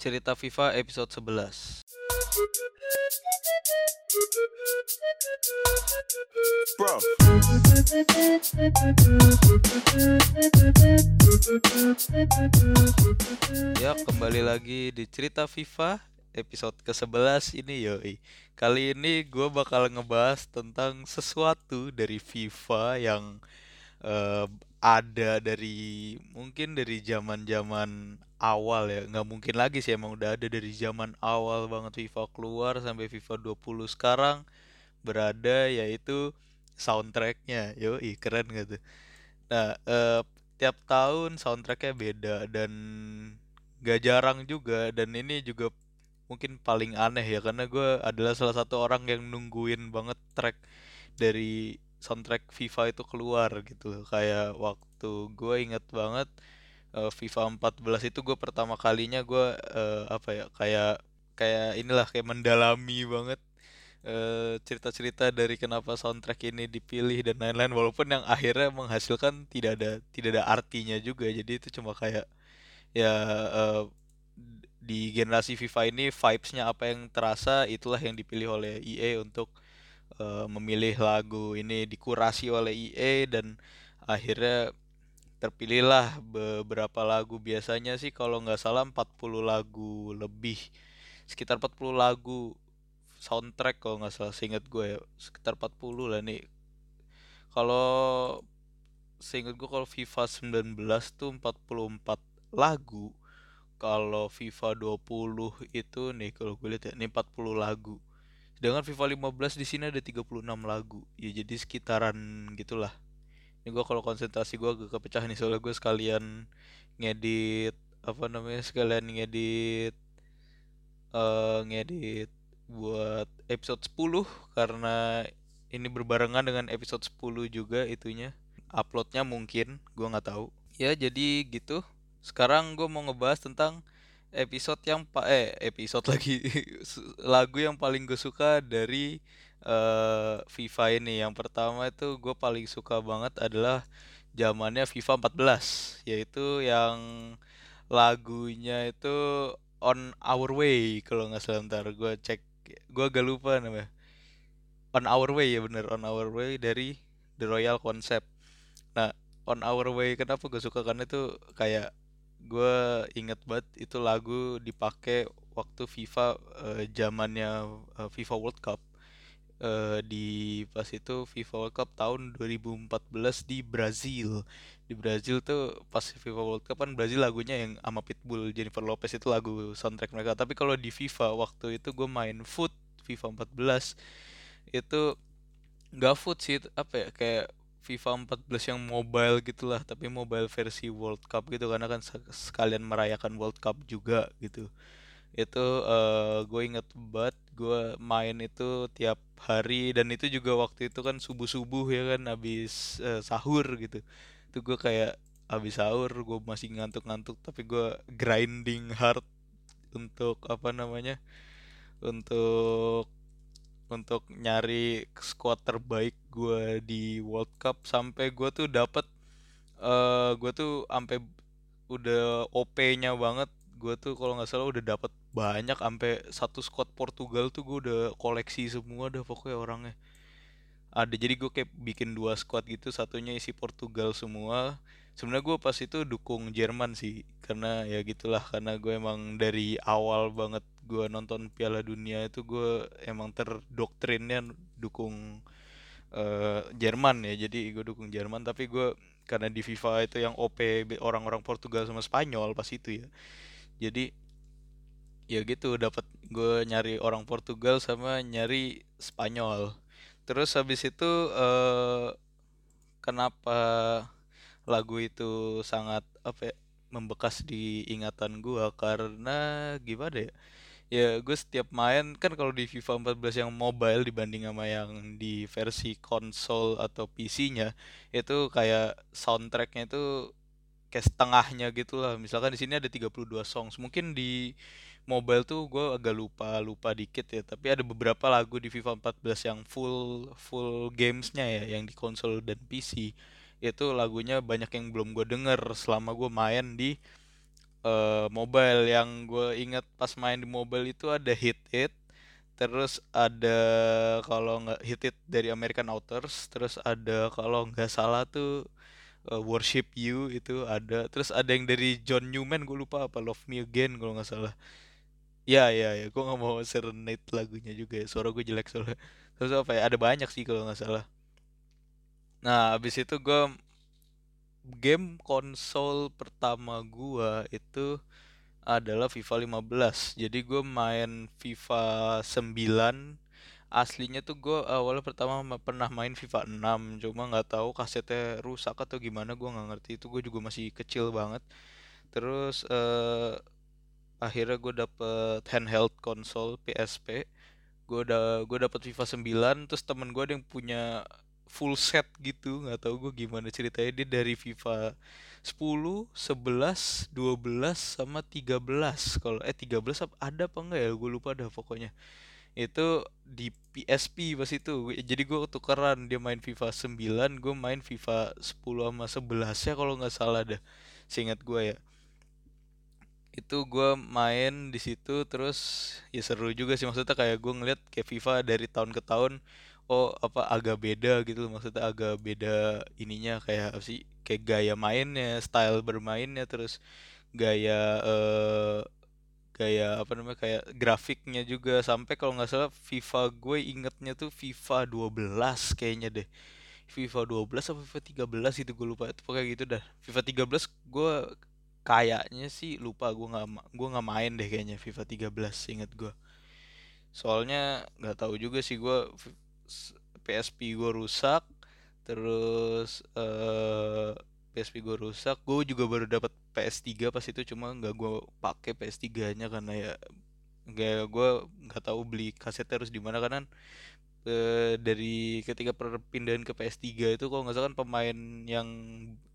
Cerita FIFA episode 11 Bro. Ya kembali lagi di Cerita FIFA episode ke-11 ini yoi Kali ini gue bakal ngebahas tentang sesuatu dari FIFA yang eh, ada dari mungkin dari zaman-zaman awal ya. Nggak mungkin lagi sih emang udah ada dari zaman awal banget. FIFA keluar sampai FIFA 20 sekarang berada yaitu soundtracknya. Yoi keren gitu nah eh, tiap tahun soundtracknya beda dan gak jarang juga. Dan ini juga mungkin paling aneh ya karena gue adalah salah satu orang yang nungguin banget track dari soundtrack FIFA itu keluar gitu. Kayak waktu gue inget banget eh, FIFA 14 itu gue pertama kalinya gue eh, apa ya kayak kayak inilah kayak mendalami banget eh, cerita-cerita dari kenapa soundtrack ini dipilih dan lain-lain. Walaupun yang akhirnya menghasilkan tidak ada tidak ada artinya juga. Jadi itu cuma kayak ya eh, di generasi FIFA ini vibes-nya apa yang terasa itulah yang dipilih oleh EA untuk eh, memilih lagu ini dikurasi oleh EA dan akhirnya terpilihlah beberapa lagu. Biasanya sih kalau nggak salah 40 lagu lebih sekitar 40 lagu soundtrack kalau nggak salah seingat gue ya sekitar 40 lah nih. Kalau seingat gue kalau FIFA 19 tuh 44 lagu kalau FIFA 20 itu nih kalau gue lihat ya ini 40 lagu sedangkan FIFA 15 di sini ada 36 lagu. Ya jadi sekitaran gitulah. Ini gue kalau konsentrasi gue agak kepecah nih soalnya gue sekalian ngedit apa namanya sekalian ngedit eh ngedit buat episode 10 karena ini berbarengan dengan episode 10 juga itunya. Uploadnya mungkin gue nggak tahu. Ya jadi gitu. Sekarang gue mau ngebahas tentang episode yang pa eh episode lagi. Lagu yang paling gue suka dari eh, FIFA ini. Yang pertama itu gue paling suka banget adalah zamannya FIFA 14 yaitu yang lagunya itu On Our Way kalau nggak salah. Ntar gue cek gue agak lupa namanya. On Our Way ya bener. On Our Way dari The Royal Concept. Nah On Our Way kenapa gue suka? Karena itu kayak gue inget banget itu lagu dipakai waktu FIFA eh, zamannya eh, FIFA World Cup. Eh, di pas itu FIFA World Cup tahun 2014 di Brazil. Di Brazil tuh pas FIFA World Cup kan Brazil lagunya yang sama Pitbull Jennifer Lopez itu lagu soundtrack mereka. Tapi kalau di FIFA waktu itu gue main foot FIFA 14 itu nggak foot sih apa ya kayak FIFA 14 yang mobile gitulah tapi mobile versi World Cup gitu karena kan se- sekalian merayakan World Cup juga gitu. Itu eh gue inget banget gue main itu tiap hari dan itu juga waktu itu kan subuh-subuh ya kan habis eh, sahur gitu. Itu gue kayak habis sahur gue masih ngantuk-ngantuk tapi gue grinding hard untuk apa namanya untuk untuk nyari squad terbaik gue di World Cup sampai gue tuh dapet eh gue tuh sampai udah OP-nya banget. Gue tuh kalau nggak salah udah dapet banyak sampai satu squad Portugal tuh gue udah koleksi semua dah pokoknya orangnya. Ada jadi gue kayak bikin dua squad gitu satunya isi Portugal semua. Sebenarnya gue pas itu dukung Jerman sih karena ya gitulah karena gue emang dari awal banget gue nonton Piala Dunia itu gue emang terdoktrinnya dukung eh, Jerman ya. Jadi gue dukung Jerman tapi gue karena di FIFA itu yang OP orang-orang Portugal sama Spanyol pas itu ya. Jadi ya gitu dapat gue nyari orang Portugal sama nyari Spanyol. Terus habis itu eh, kenapa lagu itu sangat apa ya, membekas di ingatan gua? Karena gimana ya ya gue setiap main kan kalau di FIFA 14 yang mobile dibanding sama yang di versi konsol atau PC-nya itu kayak soundtracknya itu kayak setengahnya gitu lah misalkan di sini ada 32 songs. Mungkin di mobile tuh gue agak lupa lupa dikit ya. Tapi ada beberapa lagu di FIFA 14 yang full full gamesnya ya yang di konsol dan PC itu lagunya banyak yang belum gue denger selama gue main di eh, mobile. Yang gue ingat pas main di mobile itu ada Hit It terus ada kalau nggak Hit It dari American Authors terus ada kalau nggak salah tuh eh, Worship You itu ada. Terus ada yang dari John Newman gue lupa apa Love Me Again kalau nggak salah. Ya ya ya gue nggak mau serenade lagunya juga ya suara gue jelek soalnya. Terus apa ya ada banyak sih kalau nggak salah. Nah abis itu gue game konsol pertama gua itu adalah FIFA 15. Jadi gue main FIFA 9. Aslinya tuh gue awalnya pertama ma- pernah main FIFA 6, cuma nggak tahu kasetnya rusak atau gimana gue nggak ngerti. Itu gue juga masih kecil banget. Terus eh, akhirnya gue dapet handheld konsol PSP gue udah gue dapet FIFA 9 terus temen gue ada yang punya full set gitu nggak tahu gue gimana ceritanya. Dia dari FIFA 10, 11, 12 sama 13 kalau eh 13 ap- ada apa enggak ya? Gue lupa dah pokoknya. Itu di PSP pas itu. Jadi gue tukeran dia main FIFA 9 gue main FIFA 10 sama 11 ya kalau nggak salah dah seingat gue ya. Itu gue main di situ terus ya seru juga sih. Maksudnya kayak gue ngeliat kayak FIFA dari tahun ke tahun oh apa agak beda gitu loh maksudnya agak beda ininya kayak apa sih kayak gaya mainnya style bermainnya terus gaya eh gaya apa namanya kayak grafiknya juga. Sampai kalau nggak salah FIFA gue ingetnya tuh FIFA 12 kayaknya deh. FIFA 12 atau FIFA 13 itu gue lupa. Itu pokoknya gitu dah. FIFA 13 gue kayaknya sih lupa gue nggak gue nggak main deh kayaknya FIFA 13 inget gue. Soalnya nggak tahu juga sih gue PSP gue rusak terus eh PSP gue rusak gue juga baru dapat PS3 pas itu cuma nggak gue pakai PS3 nya karena ya gak gue nggak tahu beli kasetnya harus di mana karena eh, dari ketika perpindahan ke PS3 itu kalau nggak salah kan pemain yang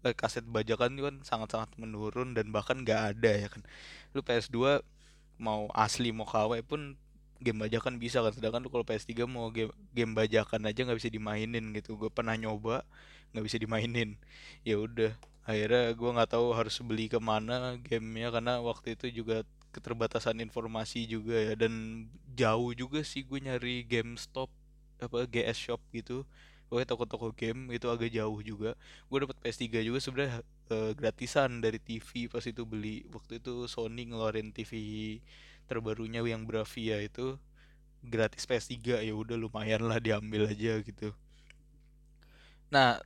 eh, kaset bajakan itu kan sangat-sangat menurun dan bahkan nggak ada ya kan. Lu PS2 mau asli mau KW pun game bajakan bisa kan sedangkan lu kalau PS3 mau game game bajakan aja nggak bisa dimainin gitu. Gue pernah nyoba nggak bisa dimainin. Ya udah akhirnya gue nggak tahu harus beli ke mana gamenya karena waktu itu juga keterbatasan informasi juga ya dan jauh juga sih gue nyari GameStop apa GS Shop gitu. Pokoknya toko-toko game itu agak jauh juga. Gue dapet PS3 juga sebenarnya eh, gratisan dari TV pas itu beli. Waktu itu Sony ngeluarin TV terbarunya yang Bravia itu gratis PS3 ya udah lumayan lah diambil aja gitu. Nah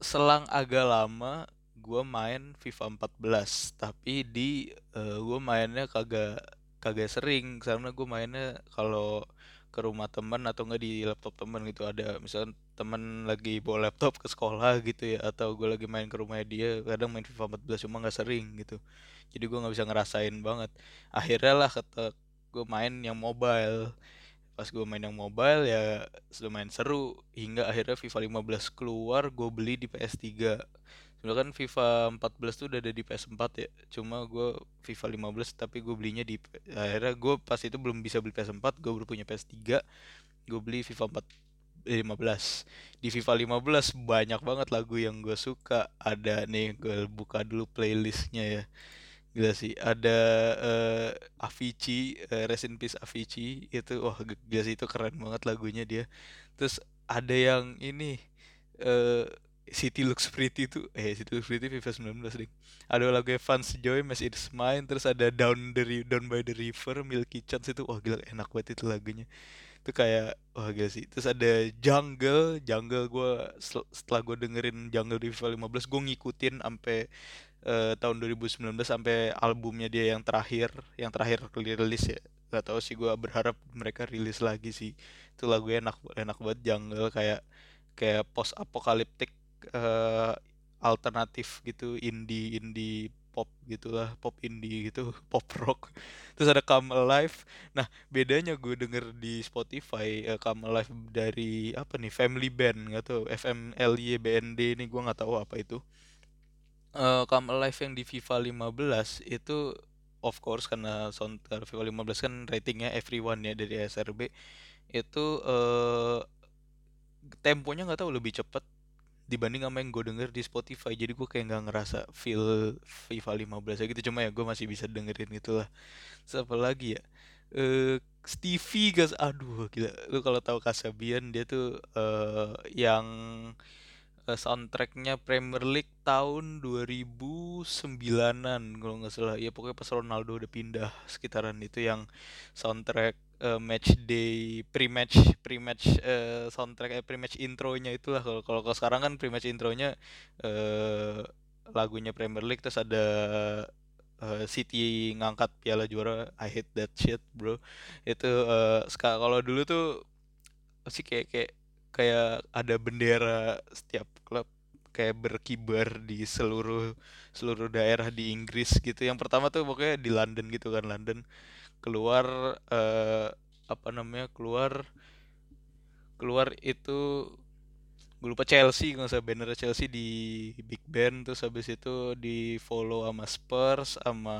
selang agak lama gue main FIFA 14 tapi di eh, gue mainnya kagak kagak sering karena gue mainnya kalau ke rumah temen atau enggak di laptop temen gitu ada misalnya temen lagi bawa laptop ke sekolah gitu ya atau gue lagi main ke rumahnya dia kadang main FIFA 14 cuma nggak sering gitu. Jadi gue nggak bisa ngerasain banget. Akhirnya lah kata gue main yang mobile. Pas gue main yang mobile ya lumayan seru hingga akhirnya FIFA 15 keluar gue beli di PS3 sebenarnya kan FIFA 14 tuh udah ada di PS4 ya cuma gue FIFA 15 tapi gue belinya di akhirnya gue pas itu belum bisa beli PS4 gue baru punya PS3 gue beli FIFA 4 eh, 15 di FIFA 15 banyak banget lagu yang gue suka. Ada nih gue buka dulu playlistnya ya. Gila sih, ada eh, Avicii, eh, Rest in Peace Avicii. Itu wah gila sih itu keren banget lagunya dia. Terus ada yang ini eh City Looks Pretty itu eh City Looks Pretty FIFA 19 ding. Ada lagu Vance Joy Mess It's Mine terus ada Down the Down by the River Milky Chance itu. Wah gila enak banget itu lagunya. Itu kayak wah gila sih. Terus ada Jungle, Jungle gue setelah gue dengerin Jungle di FIFA 15 gue ngikutin sampai eh, tahun 2019 sampai albumnya dia yang terakhir yang terakhir rilis ya. Gak tahu sih gue berharap mereka rilis lagi sih. Itu lagu enak enak banget jungle. Kayak kayak post apokaliptik eh, alternatif gitu indie indie pop gitulah pop indie gitu pop rock. Terus ada Come Alive. Nah bedanya gue denger di Spotify eh, Come Alive dari apa nih Family Band nggak tahu FMLY BND ini gue nggak tahu apa itu. Eh Come Alive yang di FIFA 15 itu of course karena soundtrack FIFA 15 kan ratingnya everyone ya dari SRB itu eh temponya nggak tahu lebih cepet dibanding sama yang gue denger di Spotify. Jadi gue kayak nggak ngerasa feel FIFA 15 ya gitu. Cuma ya gue masih bisa dengerin itulah siapa lagi ya? Eh Stevie guys aduh gila. Lu kalau tahu Kasabian dia tuh eh yang eh, soundtracknya Premier League tahun 2009-an kalau nggak salah. Ya pokoknya pas Ronaldo udah pindah sekitaran itu yang soundtrack eh, match day pre-match pre-match eh, soundtrack eh, pre-match intronya itulah. Kalau kalau sekarang kan pre-match intronya eh lagunya Premier League terus ada eh, City ngangkat piala juara. I hate that shit bro. Itu ska- kalau dulu tuh sih kayak kayak kayak ada bendera setiap klub. Kayak berkibar di seluruh seluruh daerah di Inggris gitu. Yang pertama tuh pokoknya di London gitu kan London keluar eh, apa namanya keluar keluar itu gue lupa Chelsea nggak usah banner Chelsea di Big Ben terus habis itu di follow sama Spurs sama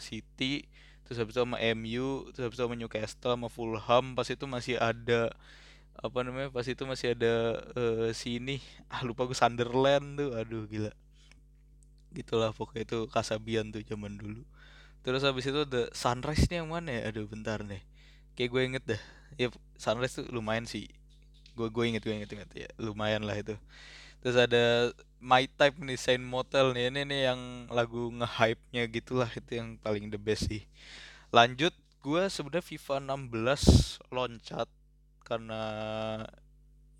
City terus habis itu sama MU terus habis itu sama Newcastle sama Fulham pas itu masih ada apa namanya pas itu masih ada eh, sini. Ah lupa gue Sunderland tuh aduh gila. Gitulah pokoknya itu Kasabian tuh zaman dulu terus habis itu ada Sunrise nih yang mana ya? Aduh bentar nih. Kayak gue inget dah. Ya Sunrise tuh lumayan sih. Gue gue inget gue inget inget. Ya lumayan lah itu. Terus ada My Type nih Saint Motel nih. Ini nih yang lagu nge-hype-nya gitulah. Itu yang paling the best sih. Lanjut gue sebenarnya FIFA 16 loncat karena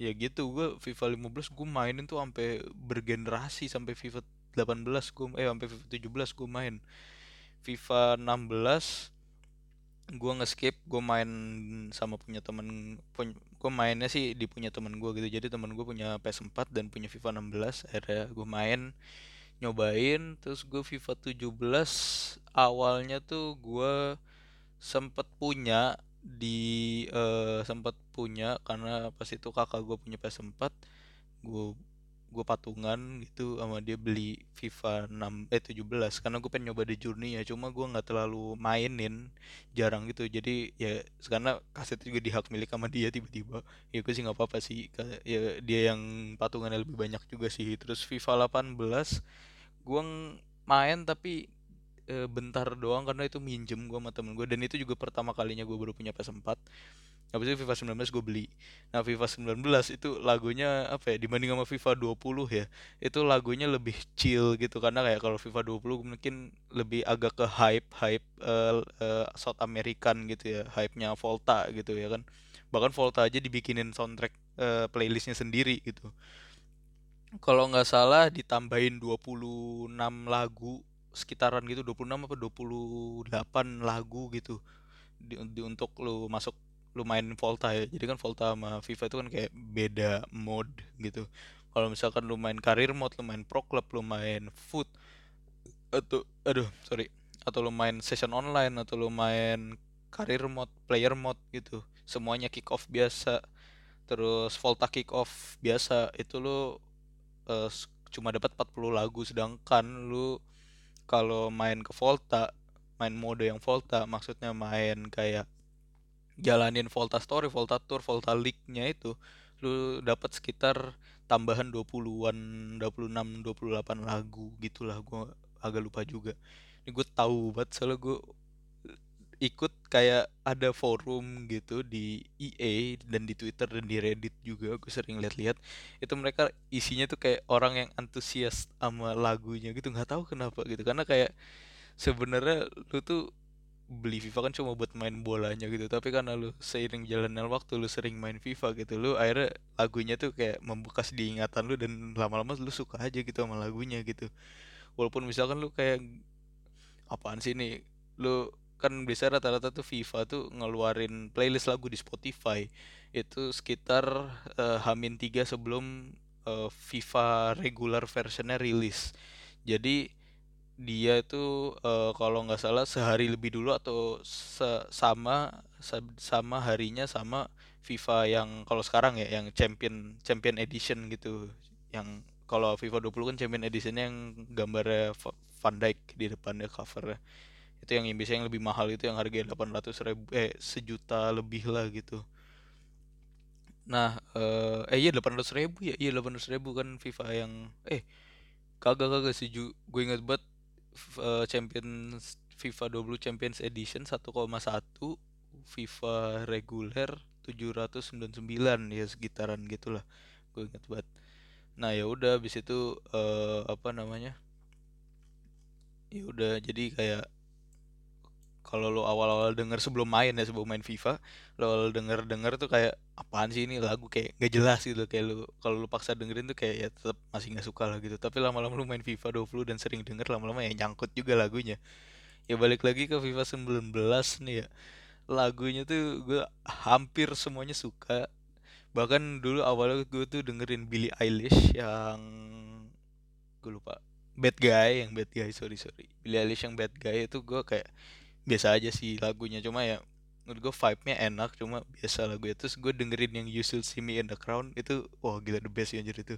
ya gitu. Gue FIFA 15 gue mainin tuh sampai bergenerasi sampai FIFA 18 gue eh sampai FIFA 17 gue main FIFA 16 gue nge-skip gue main sama punya temen gue mainnya sih di punya temen gue gitu. Jadi temen gue punya PS4 dan punya FIFA 16 akhirnya gue main nyobain. Terus gue FIFA 17 awalnya tuh gue sempet punya di eh, sempet punya karena pas itu kakak gue punya PS4 gue gue patungan gitu sama dia beli FIFA 6 eh 17 karena gue pengen nyoba di Journey ya cuma gue nggak terlalu mainin jarang gitu. Jadi ya karena kaset juga dihak milik sama dia tiba-tiba. Ya gue sih nggak apa-apa sih. Ya dia yang patungannya lebih banyak juga sih. Terus FIFA 18 gue main tapi eh, bentar doang karena itu minjem gue sama temen gue dan itu juga pertama kalinya gue baru punya PS4 Habis itu FIFA 19 gue beli. Nah FIFA 19 itu lagunya apa ya dibanding sama FIFA 20 ya itu lagunya lebih chill gitu. Karena kayak kalau FIFA 20 mungkin lebih agak ke hype hype eh, eh, South American gitu ya hype-nya Volta gitu ya kan. Bahkan Volta aja dibikinin soundtrack eh, playlistnya sendiri gitu. Kalau nggak salah ditambahin 26 lagu sekitaran gitu 26 apa 28 lagu gitu di, di- untuk lu masuk lu main Volta ya. Jadi kan Volta sama FIFA itu kan kayak beda mode gitu. Kalau misalkan lu main career mode lu main pro club lu main foot atau aduh sorry atau lu main session online atau lu main career mode player mode gitu. Semuanya kick off biasa. Terus Volta kick off biasa itu lu s- cuma dapat 40 lagu. Sedangkan lu kalau main ke Volta main mode yang Volta maksudnya main kayak jalanin Volta Story, Volta Tour, Volta League-nya itu lu dapat sekitar tambahan 20-an, 26, 28 lagu gitulah gua agak lupa juga. Ini gue tahu banget soalnya gue ikut kayak ada forum gitu di EA dan di Twitter dan di Reddit juga gue sering lihat-lihat itu mereka isinya tuh kayak orang yang antusias sama lagunya gitu nggak tahu kenapa gitu karena kayak sebenarnya lu tuh beli FIFA kan cuma buat main bolanya gitu. Tapi karena lu seiring jalannya waktu lu sering main FIFA gitu lu akhirnya lagunya tuh kayak membekas di ingatan lu dan lama-lama lu suka aja gitu sama lagunya gitu. Walaupun misalkan lu kayak apaan sih nih lu kan biasa rata-rata tuh FIFA tuh ngeluarin playlist lagu di Spotify. Itu sekitar eh, Hamin 3 sebelum eh, FIFA regular versionnya rilis. Jadi dia itu eh, kalau nggak salah sehari lebih dulu atau se- sama sa- sama harinya sama FIFA yang kalau sekarang ya yang Champion Champion Edition gitu. Yang kalau FIFA 20 kan Champion Editionnya yang gambarnya Va- Van Dijk di depannya covernya itu yang biasanya yang lebih mahal itu yang harganya 800 ribu eh sejuta lebih lah gitu. Nah eh, eh iya delapan ratus ribu ya iya delapan ratus ribu kan FIFA yang eh kagak kagak sih gue inget banget uh, Champions FIFA 20 Champions Edition 1,1 FIFA reguler 799 ya sekitaran gitulah. Gue inget banget. Nah ya udah habis itu uh, apa namanya ya udah jadi kayak kalau lo awal-awal denger sebelum main ya sebelum main FIFA lo awal denger denger tuh kayak apaan sih ini lagu? Kayak gak jelas gitu kayak lo kalau lo paksa dengerin tuh kayak ya tetap masih nggak suka lah gitu. Tapi lama-lama lo main FIFA 20 dan sering denger lama-lama ya nyangkut juga lagunya. Ya balik lagi ke FIFA 19 nih ya. Lagunya tuh gue hampir semuanya suka. Bahkan dulu awalnya gue tuh dengerin Billie Eilish yang gue lupa. Bad Guy yang Bad Guy sorry sorry. Billie Eilish yang Bad Guy itu gue kayak biasa aja sih lagunya cuma ya menurut gue vibe-nya enak cuma biasa lagu itu terus gue dengerin yang You Should See Me in the Crown itu wah gila the best ya jadi itu.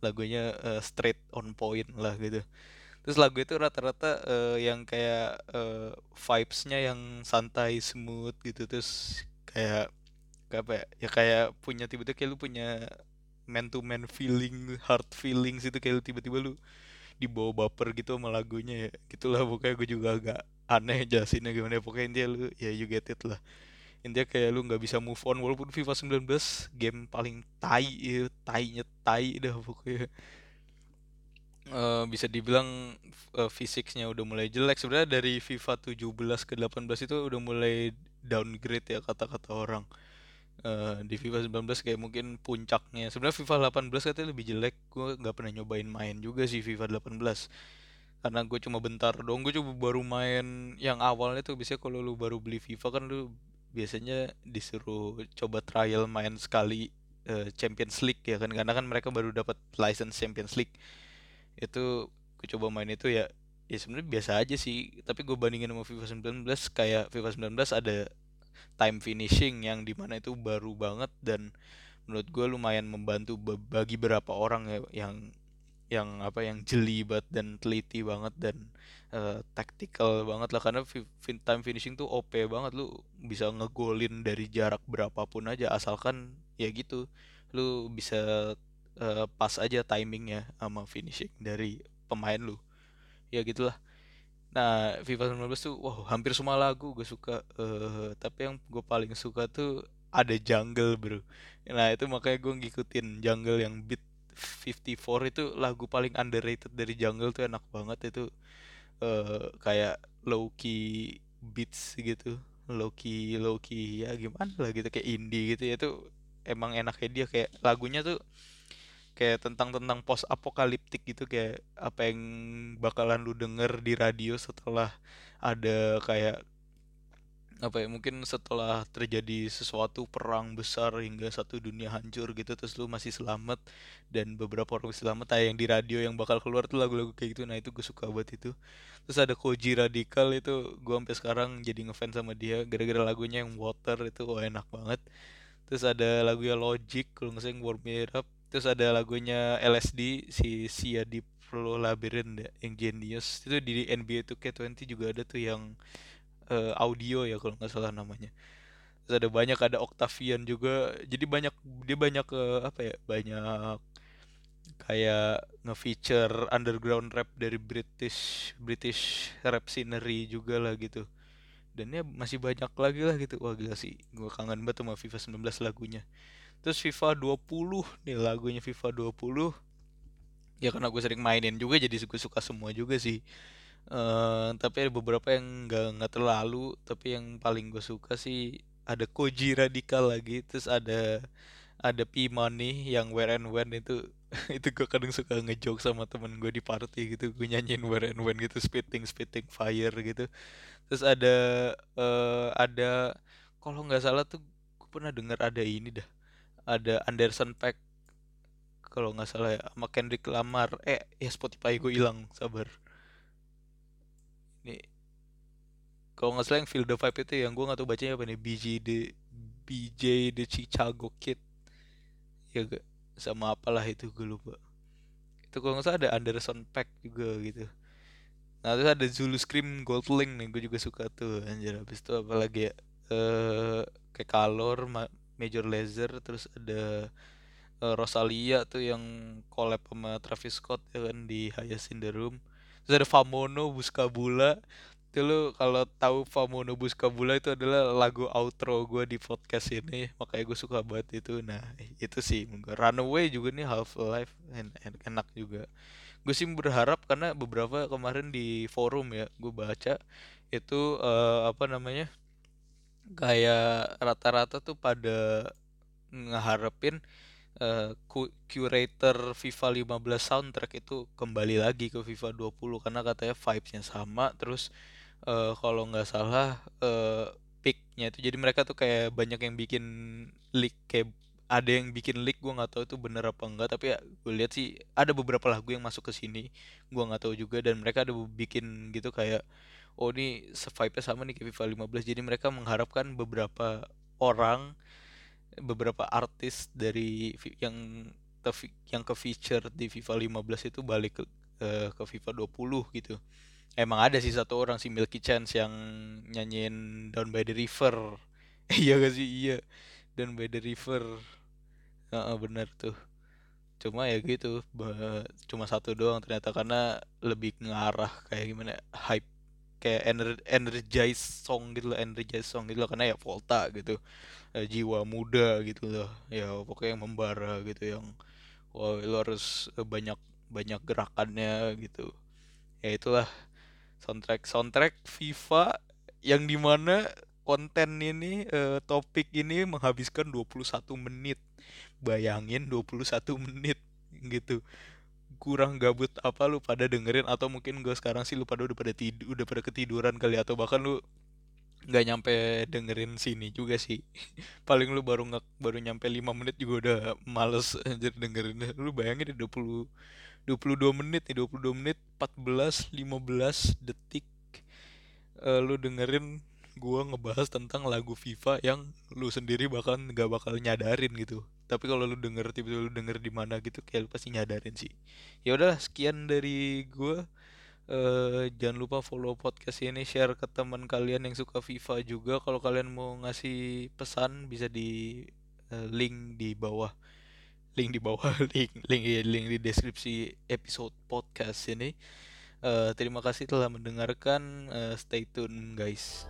Lagunya uh, straight on point lah gitu. Terus lagu itu rata-rata uh, yang kayak uh, vibes-nya yang santai smooth gitu terus kayak kayak apa ya, ya kayak punya tiba-tiba kayak lu punya man to man feeling heart feelings itu kayak tiba-tiba lu dibawa baper gitu sama lagunya ya gitulah pokoknya gue juga agak aneh jelasinnya gimana. Pokoknya intinya lu ya you get it lah. Intinya kayak lu nggak bisa move on walaupun FIFA 19 game paling tai ya tainya tai dah pokoknya. Uh, bisa dibilang uh, fisiknya udah mulai jelek. Sebenarnya dari FIFA 17 ke 18 itu udah mulai downgrade ya kata-kata orang. Uh, di FIFA 19 kayak mungkin puncaknya. Sebenarnya FIFA 18 katanya lebih jelek. Gue nggak pernah nyobain main juga sih FIFA 18 karena gue cuma bentar dong gue coba baru main yang awalnya tuh biasanya kalau lu baru beli FIFA kan lu biasanya disuruh coba trial main sekali uh, Champions League ya kan karena kan mereka baru dapat license Champions League. Itu gue coba main itu ya ya sebenarnya biasa aja sih tapi gue bandingin sama FIFA 19 kayak FIFA 19 ada time finishing yang di mana itu baru banget dan menurut gue lumayan membantu bagi beberapa orang ya yang yang apa yang jeli banget dan teliti banget dan uh, tactical banget lah. Karena fin time finishing tuh OP banget. Lu bisa ngegolin dari jarak berapapun aja. Asalkan ya gitu lu bisa uh, pas aja timingnya sama finishing dari pemain lu. Ya gitulah. Nah FIFA 19 tuh wow hampir semua lagu gue suka uh, tapi yang gue paling suka tuh ada jungle bro. Nah itu makanya gue ngikutin jungle yang beat 54 itu lagu paling underrated dari Jungle tuh enak banget itu uh, kayak low key beats gitu low key low key ya gimana lah gitu kayak indie gitu ya tuh emang enaknya dia kayak lagunya tuh kayak tentang tentang post apokaliptik gitu kayak apa yang bakalan lu denger di radio setelah ada kayak apa ya mungkin setelah terjadi sesuatu perang besar hingga satu dunia hancur gitu terus lu masih selamat dan beberapa orang selamat tayang di radio yang bakal keluar tuh lagu-lagu kayak gitu nah itu gue suka banget itu. Terus ada Koji Radikal itu gue sampai sekarang jadi ngefans sama dia gara-gara lagunya yang Water itu oh, enak banget. Terus ada lagunya Logic kalau nggak salah yang Warm It Up terus ada lagunya LSD si Sia di Pro Labyrinth ya, yang Genius. Itu di NBA 2K20 juga ada tuh yang uh, audio ya kalau nggak salah namanya. Terus ada banyak ada Octavian juga. Jadi banyak dia banyak uh, apa ya banyak kayak nge-feature underground rap dari British British rap scenery juga lah gitu. Dan ya masih banyak lagi lah gitu. Wah gila sih. Gue kangen banget sama FIFA 19 lagunya. Terus FIFA 20 nih lagunya FIFA 20 ya karena gue sering mainin juga jadi gue suka semua juga sih Uh, tapi ada beberapa yang nggak nggak terlalu tapi yang paling gue suka sih ada Koji Radikal lagi terus ada ada P Money yang Where and When itu itu gue kadang suka ngejoke sama temen gue di party gitu gue nyanyiin Where and When gitu spitting spitting fire gitu. Terus ada uh, ada kalau nggak salah tuh gue pernah denger ada ini dah ada Anderson Pack kalau nggak salah ya sama Kendrick Lamar. Eh ya Spotify gue hilang sabar nih kalau nggak salah yang Feel the Vibe itu yang gue nggak tahu bacanya apa nih BJ the BJ the Chicago Kid. Ya gak sama apalah itu gue lupa. Itu kalau nggak salah ada Anderson Pack juga gitu. Nah terus ada Zulu Scream Gold Link nih gue juga suka tuh anjir. Habis itu apalagi ya? Eh kayak Kalor Major Lazer terus ada uh, Rosalia tuh yang collab sama Travis Scott ya kan di Highest in the Room terus ada Famono Buskabula itu lo kalau tahu Famono Buskabula itu adalah lagu outro gue di podcast ini. Makanya gue suka banget itu. Nah itu sih Runaway juga nih Half Life en en enak juga. Gue sih berharap karena beberapa kemarin di forum ya gue baca itu uh, apa namanya kayak rata-rata tuh pada ngeharapin uh, curator FIFA 15 soundtrack itu kembali lagi ke FIFA 20 karena katanya vibesnya sama. Terus uh, kalau nggak salah uh, picknya itu jadi mereka tuh kayak banyak yang bikin leak kayak ada yang bikin leak gue nggak tahu itu bener apa enggak tapi ya gue lihat sih ada beberapa lagu yang masuk ke sini gue nggak tahu juga dan mereka ada bikin gitu kayak oh ini vibe-nya sama nih kayak FIFA 15 jadi mereka mengharapkan beberapa orang beberapa artis dari yang yang ke feature di FIFA 15 itu balik ke, ke FIFA 20 gitu. Emang ada sih satu orang si Milky Chance yang nyanyiin Down by the River. Iya gak sih? Iya. Down by the River. Uh, bener tuh. Cuma ya gitu cuma satu doang ternyata karena lebih ngarah kayak gimana hype kayak ener energize song gitu loh energize song gitu loh karena ya Volta gitu eh, jiwa muda gitu loh. Ya pokoknya yang membara gitu yang wah lo harus banyak banyak gerakannya gitu. Ya itulah soundtrack soundtrack FIFA yang di mana konten ini uh, topik ini menghabiskan 21 menit. Bayangin 21 menit gitu. Kurang gabut apa lu pada dengerin atau mungkin gue sekarang sih lu pada udah pada tidur udah pada ketiduran kali atau bahkan lu nggak nyampe dengerin sini juga sih. Paling lu baru nggak baru nyampe 5 menit juga udah males jadi dengerin. Lu bayangin 20 22 menit nih 22 menit 14 15 detik uh, lu dengerin gua ngebahas tentang lagu FIFA yang lu sendiri bahkan nggak bakal nyadarin gitu. Tapi kalau lu denger tiba-tiba lu denger di mana gitu kayak lu pasti nyadarin sih. Ya udah sekian dari gua uh, jangan lupa follow podcast ini share ke teman kalian yang suka FIFA juga. Kalau kalian mau ngasih pesan bisa di uh, link di bawah. Link di bawah link link link di deskripsi episode podcast ini. Uh, terima kasih telah mendengarkan. Uh, stay tune guys